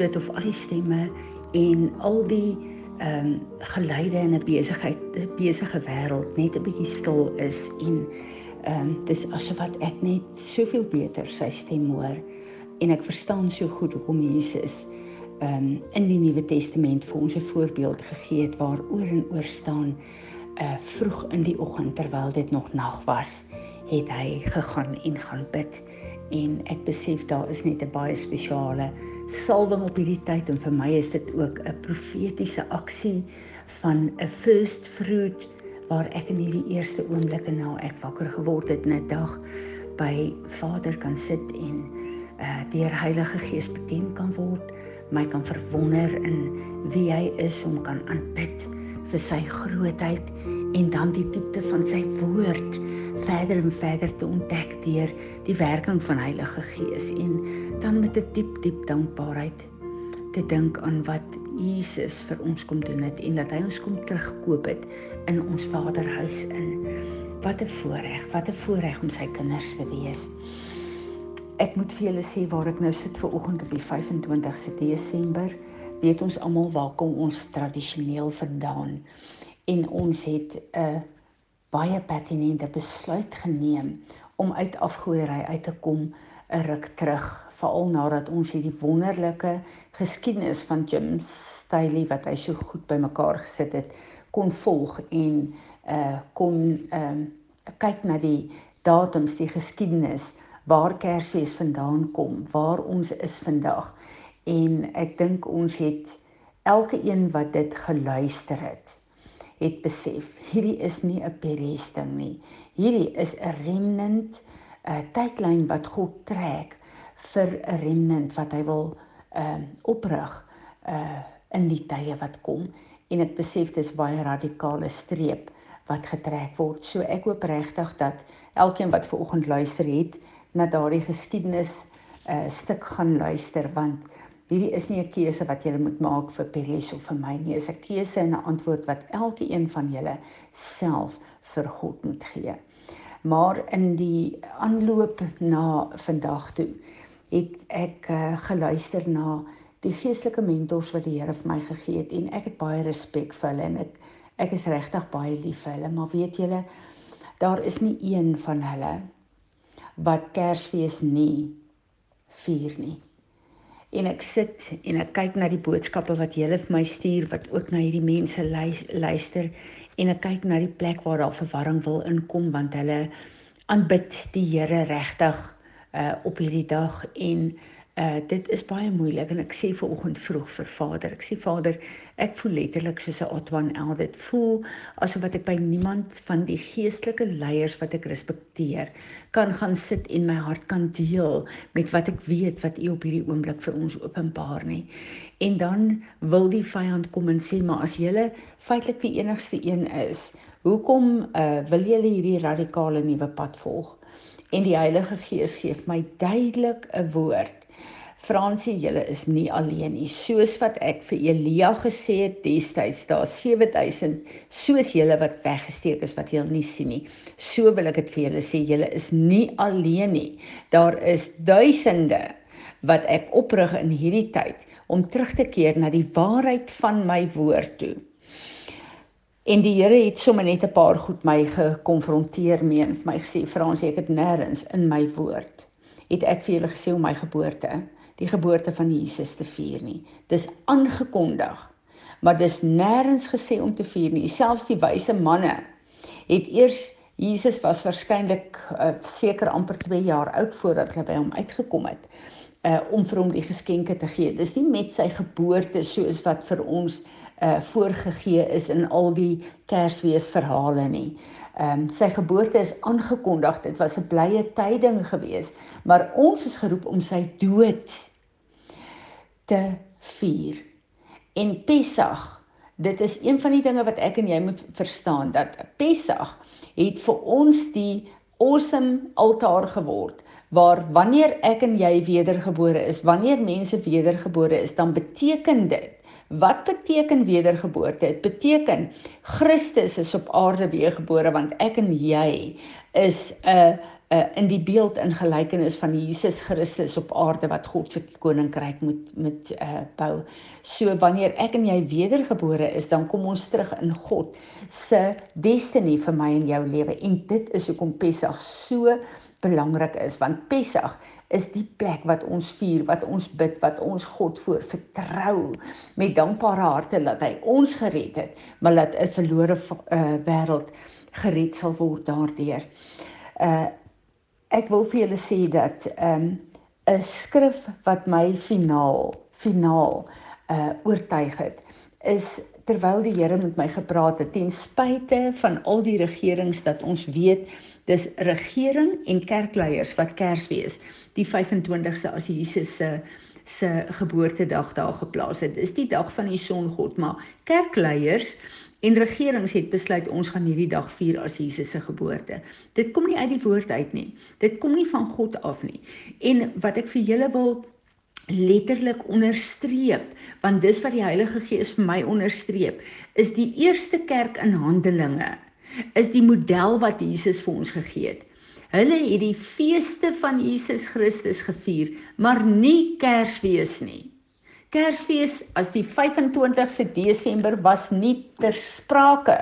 dit of al die stemme en al die ehm um, geluide in 'n besigheid, 'n besige wêreld net 'n bietjie stil is en ehm um, dis asof wat ek net soveel beter sy stem hoor en ek verstaan so goed hoekom Jesus ehm um, in die Nuwe Testament vir ons 'n voorbeeld gegee het waar oor en oor staan uh vroeg in die oggend terwyl dit nog nag was, het hy gegaan en gaan bid. En ek besef daar is net 'n baie spesiale salwing op hierdie tyd en vir my is dit ook 'n profetiese aksie van 'n first fruit waar ek in hierdie eerste oomblikke na ek wakker geword het in 'n dag by Vader kan sit en uh deur Heilige Gees bedien kan word, my kan verwonder in wie hy is om kan aanbid vir sy grootheid en dan die diepte van sy woord verder en verder te ontdek deur die werking van Heilige Gees en dan met 'n diep diep dankbaarheid te dink aan wat Jesus vir ons kom doen het en dat hy ons kom terugkoop het in ons Vaderhuis in. Wat 'n voorreg, wat 'n voorreg om sy kinders te wees. Ek moet vir julle sê waar ek nou sit ver oggend op die 25ste Desember weet ons almal waar kom ons tradisioneel vandaan en ons het 'n baie pertinente besluit geneem om uit afgodery uit te kom 'n ruk terug veral nadat ons hierdie wonderlike geskiedenis van Jim Staley wat hy so goed bymekaar gesit het kon volg en uh kon ehm uh, kyk na die datums die geskiedenis waar Kersfees vandaan kom waar ons is vandag. En ek dink ons het elke een wat dit geluister het het besef hierdie is nie 'n beresting nie. Hierdie is 'n remnant 'n tydlyn wat God trek vir 'n remnant wat hy wil ehm uh, oprig uh in die tye wat kom. En ek besef dis baie radikale streep wat getrek word. So ek hoop regtig dat elkeen wat ver oggend luister het na daardie geskiedenis 'n uh, stuk gaan luister want hierdie is nie 'n keuse wat jy moet maak vir Peres of vir my nie, is 'n keuse en 'n antwoord wat elke een van julle self vir God moet gee. Maar in die aanloop na vandag toe het ek uh, geluister na die geestelike mentors wat die Here vir my gegee het en ek het baie respek vir hulle en ek ek is regtig baie lief vir hulle, maar weet julle daar is nie een van hulle wat Kersfees nie vier nie. En ek sit en ek kyk na die boodskappe wat julle vir my stuur wat ook na hierdie mense luister en ek kyk na die plek waar daar verwarring wil inkom want hulle aanbid die Here regtig uh, op hierdie dag en Uh dit is baie moeilik en ek sê ver oggend vroeg vir Vader. Ek sê Vader, ek voel letterlik soos 'n Otwan El. Dit voel asof wat ek by niemand van die geestelike leiers wat ek respekteer kan gaan sit en my hart kan deel met wat ek weet wat U op hierdie oomblik vir ons openbaar nie. En dan wil die vyand kom en sê, "Maar as jy feitelik die enigste een is, hoekom uh wil jy hierdie radikale nuwe pad volg?" En die Heilige Gees gee my duidelik 'n woord Fransie, julle is nie alleen nie. Soos wat ek vir Elia gesê het destyds, daar 7000 soos julle wat weggesteek is wat julle nie sien nie. So wil ek dit vir julle sê, julle is nie alleen nie. Daar is duisende wat ek oprig in hierdie tyd om terug te keer na die waarheid van my woord toe. En die Here het sommer net 'n paar goed my gekonfronteer mee en vir my gesê, "Fransie, ek het nêrens in my woord het ek vir julle gesê om my geboorte die geboorte van Jesus te vier nie. Dis aangekondig, maar dis nêrens gesê om te vier nie. Selfs die wyse manne het eers Jesus was waarskynlik uh, seker amper 2 jaar oud voordat hy by hom uitgekom het uh om vir hom die geskenke te gee. Dis nie met sy geboorte soos wat vir ons uh voorgegee is in al die Kersfees verhale nie. Ehm um, sy geboorte is aangekondig. Dit was 'n blye tyding geweest, maar ons is geroep om sy dood te vier. En Pessach, dit is een van die dinge wat ek en jy moet verstaan dat Pessach het vir ons die awesome altaar geword waar wanneer ek en jy wedergebore is, wanneer mense wedergebore is, dan beteken dit Wat beteken wedergeboorte? Dit beteken Christus is op aarde weergebore want ek en jy is 'n uh, uh, in die beeld in gelykenis van Jesus Christus op aarde wat God se koninkryk moet met uh, bou. So wanneer ek en jy wedergebore is, dan kom ons terug in God se destiny vir my en jou lewe. En dit is hoekom Pessach so belangrik is want Pessach is die plek wat ons vier, wat ons bid, wat ons God voor vertrou met dankbare harte dat hy ons gered het, maar dat 'n verlore uh, wêreld gered sal word daardeur. Uh ek wil vir julle sê dat 'n um, 'n skrif wat my finaal finaal uh oortuig het is terwyl die Here met my gepraat het ten spyte van al die regerings dat ons weet Dis regering en kerkleiers wat Kersfees die 25ste as Jesus se se geboortedag daar geplaas het. Dis die dag van die songod, maar kerkleiers en regerings het besluit ons gaan hierdie dag vier as Jesus se geboorte. Dit kom nie uit die woord uit nie. Dit kom nie van God af nie. En wat ek vir julle wil letterlik onderstreep want dis wat die Heilige Gees vir my onderstreep is die eerste kerk in Handelinge is die model wat Jesus vir ons gegee het. Hulle het die feeste van Jesus Christus gevier, maar nie Kersfees nie. Kersfees as die 25ste Desember was nie ter sprake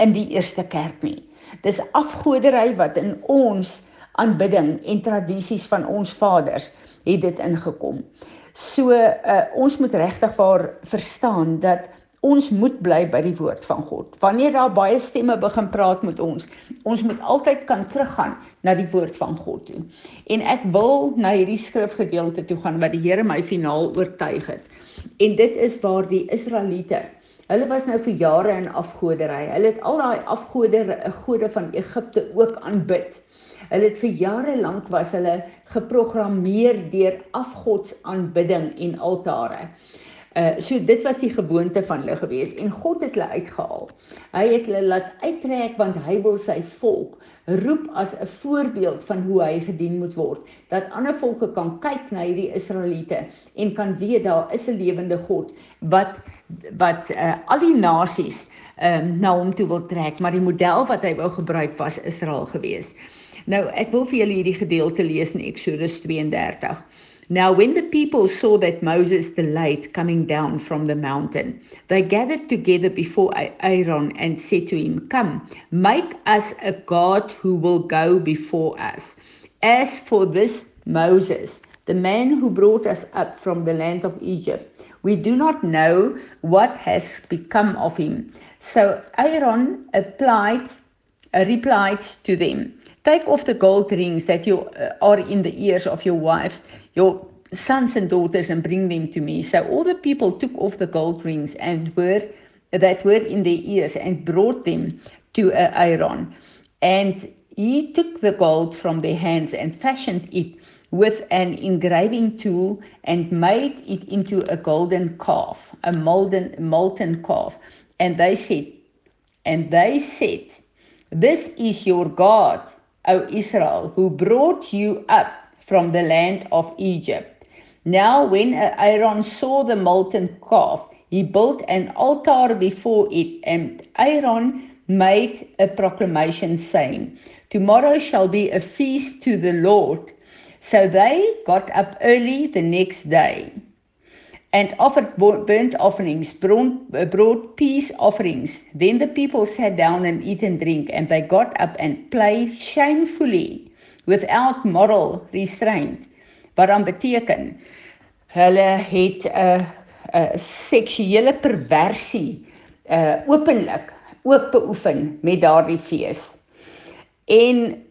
in die eerste kerk nie. Dis afgodery wat in ons aanbidding en tradisies van ons vaders het dit ingekom. So uh, ons moet regtig waar verstaan dat ons moet bly by die woord van God. Wanneer daar baie stemme begin praat met ons, ons moet altyd kan teruggaan na die woord van God toe. En ek wil na hierdie skrifgedeelte toe gaan wat die Here my finaal oortuig het. En dit is waar die Israeliete Hulle was nou vir jare in afgodery. Hulle het al daai afgode gode van Egipte ook aanbid. Hulle het vir jare lank was hulle geprogrammeer deur afgodsaanbidding en altare. Uh so dit was die gewoonte van hulle gewees en God het hulle uitgehaal. Hy het hulle laat uittrek want hy wil sy volk roep as 'n voorbeeld van hoe hy gedien moet word. Dat ander volke kan kyk na hierdie Israeliete en kan weet daar is 'n lewende God wat wat uh al die nasies um na hom toe wil trek, maar die model wat hy wou gebruik was Israel gewees. Nou ek wil vir julle hierdie gedeelte lees in Eksodus 32. Now, when the people saw that Moses delayed coming down from the mountain, they gathered together before Aaron and said to him, Come, make us a God who will go before us. As for this Moses, the man who brought us up from the land of Egypt, we do not know what has become of him. So Aaron applied, uh, replied to them, Take off the gold rings that you, uh, are in the ears of your wives your sons and daughters and bring them to me. So all the people took off the gold rings and were that were in their ears and brought them to Aaron. And he took the gold from their hands and fashioned it with an engraving tool and made it into a golden calf, a molten molten calf. And they said, and they said, This is your God, O Israel, who brought you up from the land of Egypt. Now, when Aaron saw the molten calf, he built an altar before it, and Aaron made a proclamation saying, Tomorrow shall be a feast to the Lord. So they got up early the next day and offered burnt offerings, brought peace offerings. Then the people sat down and eat and drink, and they got up and played shamefully without moral restraint wat dan beteken hulle het 'n 'n seksuele perversie uh openlik ook beoefen met daardie fees. En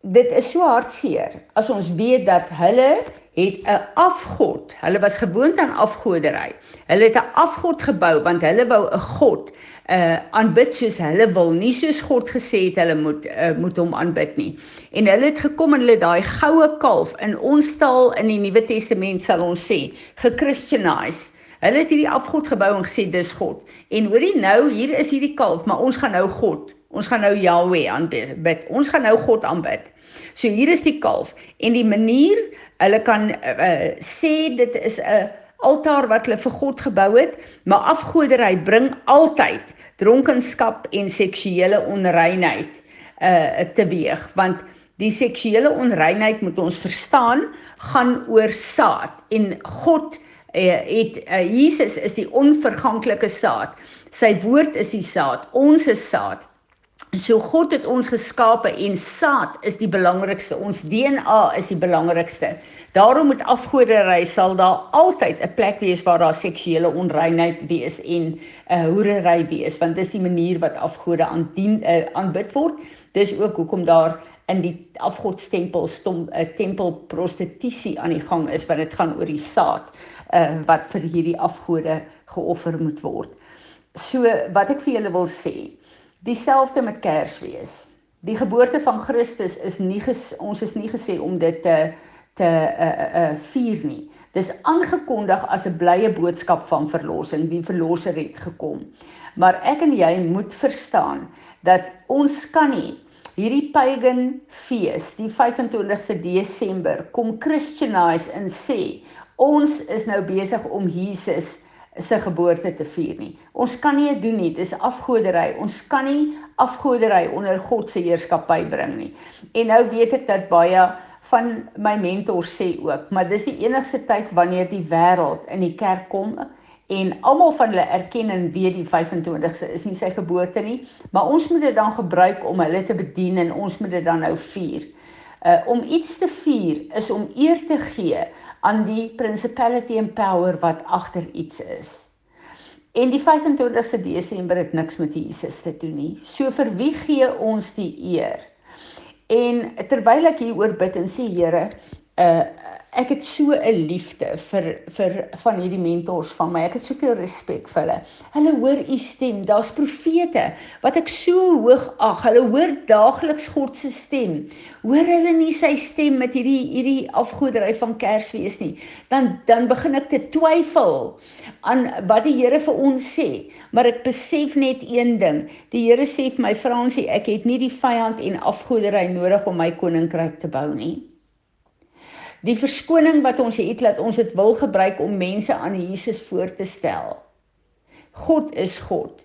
dit is so hartseer as ons weet dat hulle het 'n afgod. Hulle was gewoond aan afgodery. Hulle het 'n afgod gebou want hulle wou 'n god uh aanbid soos hulle wil, nie soos God gesê het hulle moet uh, moet hom aanbid nie. En hulle het gekom en hulle daai goue kalf in ons taal in die Nuwe Testament sal ons sê, gechristianise. Hulle het hierdie afgod gebou en gesê dis God. En hoorie nou, hier is hierdie kalf, maar ons gaan nou God, ons gaan nou Yahweh aanbid. Ons gaan nou God aanbid. So hier is die kalf en die manier hulle kan uh, sê dit is 'n altaar wat hulle vir God gebou het, maar afgoderry bring altyd dronkenskap en seksuele onreinheid uh teweeg want die seksuele onreinheid moet ons verstaan gaan oor saad en God uh, het uh, Jesus is die onverganklike saad. Sy woord is die saad. Ons is saad. So God het ons geskape en saad is die belangrikste. Ons DNA is die belangrikste. Daarom moet afgoderry sal daar altyd 'n plek wees waar daar seksuele onreinheid wees en 'n uh, hoerery wees, want dis die manier wat afgode aandien uh, aanbid word. Dis ook hoekom daar in die afgodstempel stom 'n uh, tempel prostitusie aan die gang is want dit gaan oor die saad uh, wat vir hierdie afgode geoffer moet word. So wat ek vir julle wil sê, dieselfde met Kersfees. Die geboorte van Christus is nie ges, ons is nie gesê om dit te te uh uh vier nie. Dis aangekondig as 'n blye boodskap van verlossing, die verlosser het gekom. Maar ek en jy moet verstaan dat ons kan nie hierdie pagan fees, die 25ste Desember, kom Christianize en sê ons is nou besig om Jesus se geboorte te vier nie. Ons kan nie dit doen nie. Dis afgodery. Ons kan nie afgodery onder God se heerskappy bring nie. En nou weet ek dat baie van my mentors sê ook, maar dis die enigste tyd wanneer die wêreld in die kerk kom en almal van hulle erken en weet die 25ste is nie sy geboorte nie, maar ons moet dit dan gebruik om hulle te bedien en ons moet dit dan nou vier. Uh om iets te vier is om eer te gee aan die principality and power wat agter iets is. En die 25ste Desember het niks met Jesus te doen nie. So vir wie gee ons die eer? En terwyl ek hier oor bid en sê Here, uh ek het so 'n liefde vir vir van hierdie mentors van my. Ek het soveel respek vir hulle. Hulle hoor u stem. Daar's profete wat ek so hoog ag. Hulle hoor daagliks God se stem. Hoor hulle nie sy stem met hierdie hierdie afgodery van Kersfees nie. Dan dan begin ek te twyfel aan wat die Here vir ons sê. Maar ek besef net een ding. Die Here sê vir my Fransie, ek het nie die vyand en afgodery nodig om my koninkryk te bou nie. Die verskoning wat ons het dat ons dit wil gebruik om mense aan Jesus voor te stel. God is God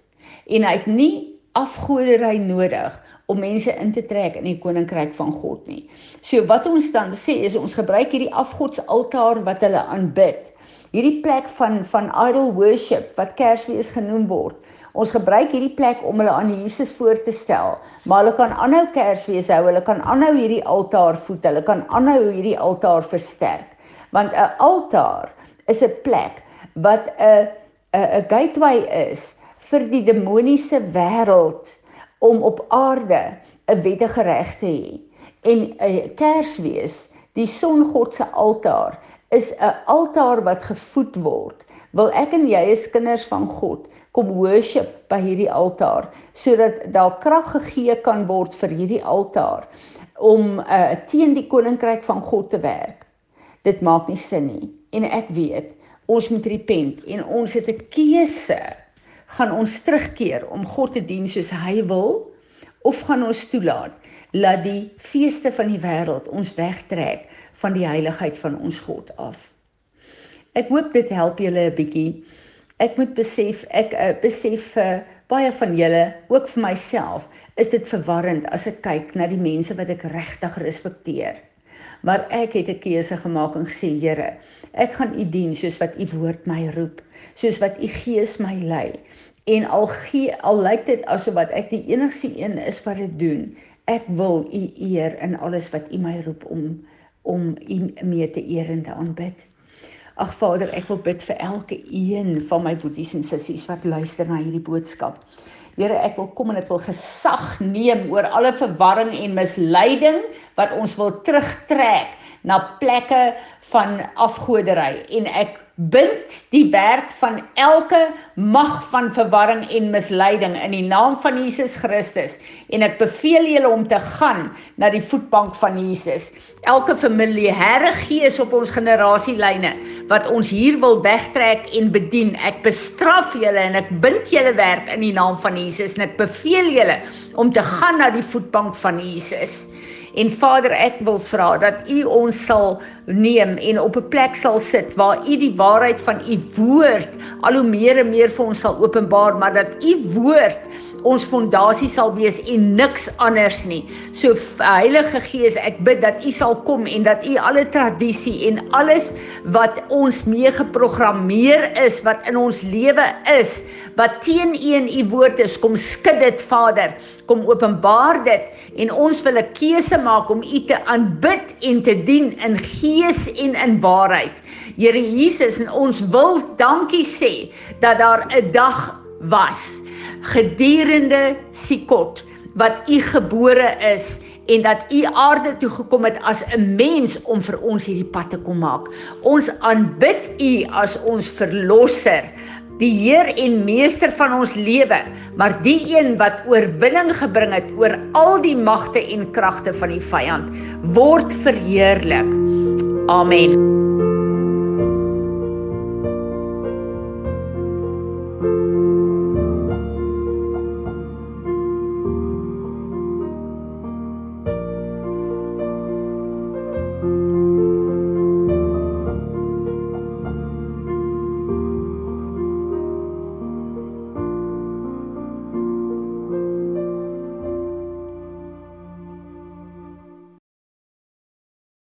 en hy het nie afgodery nodig om mense in te trek in die koninkryk van God nie. So wat ons dan sê is ons gebruik hierdie afgodsaltaar wat hulle aanbid. Hierdie plek van van idol worship wat Kersfees genoem word Ons gebruik hierdie plek om hulle aan Jesus voor te stel, maar hulle kan aanhou Kersfees hou, hulle kan aanhou hierdie altaar voed, hulle kan aanhou hierdie altaar versterk. Want 'n altaar is 'n plek wat 'n 'n 'n gateway is vir die demoniese wêreld om op aarde 'n wettige reg te hê. En 'n Kersfees, die songod se altaar, is 'n altaar wat gevoed word. Wil ek en jy as kinders van God kom worship by hierdie altaar sodat daar krag gegee kan word vir hierdie altaar om uh, teen die koninkryk van God te werk. Dit maak nie sin nie. En ek weet, ons moet repent en ons het 'n keuse. Gaan ons terugkeer om God te dien soos hy wil of gaan ons toelaat dat die feeste van die wêreld ons wegtrek van die heiligheid van ons God af? Ek hoop dit help julle 'n bietjie ek moet besef ek uh, besef uh, baie van julle ook vir myself is dit verwarrend as ek kyk na die mense wat ek regtig respekteer maar ek het 'n keuse gemaak en gesê Here ek gaan u dien soos wat u woord my roep soos wat u gees my lei. En al gee al lyk dit asof wat ek die enigste een is wat dit doen ek wil u eer in alles wat u my roep om om u mee te eer en te aanbid Ag Vader, ek wil bid vir elke een van my boeties en sissies wat luister na hierdie boodskap. Here, ek wil kom en ek wil gesag neem oor alle verwarring en misleiding wat ons wil terugtrek na plekke van afgodery en ek bind die werk van elke mag van verwarring en misleiding in die naam van Jesus Christus en ek beveel julle om te gaan na die voetbank van Jesus. Elke familiêre gees op ons generasielyne wat ons hier wil wegtrek en bedien, ek bestraf julle en ek bind julle werk in die naam van Jesus en ek beveel julle om te gaan na die voetbank van Jesus. En Vader, ek wil vra dat U ons sal neem en op 'n plek sal sit waar U die waarheid van U woord al hoe meer en meer vir ons sal openbaar, maar dat U woord ons fondasie sal wees en niks anders nie. So Heilige Gees, ek bid dat U sal kom en dat U alle tradisie en alles wat ons mee geprogrammeer is, wat in ons lewe is, wat teen U en U woord is, kom skud dit, Vader. Kom openbaar dit en ons wil 'n keuse maak om U te aanbid en te dien in gees en in waarheid. Here Jesus, en ons wil dankie sê dat daar 'n dag was gedurende Sikot wat u gebore is en dat u aarde toe gekom het as 'n mens om vir ons hierdie pad te kom maak. Ons aanbid u as ons verlosser, die Heer en meester van ons lewe, maar die een wat oorwinning gebring het oor al die magte en kragte van die vyand, word verheerlik. Amen.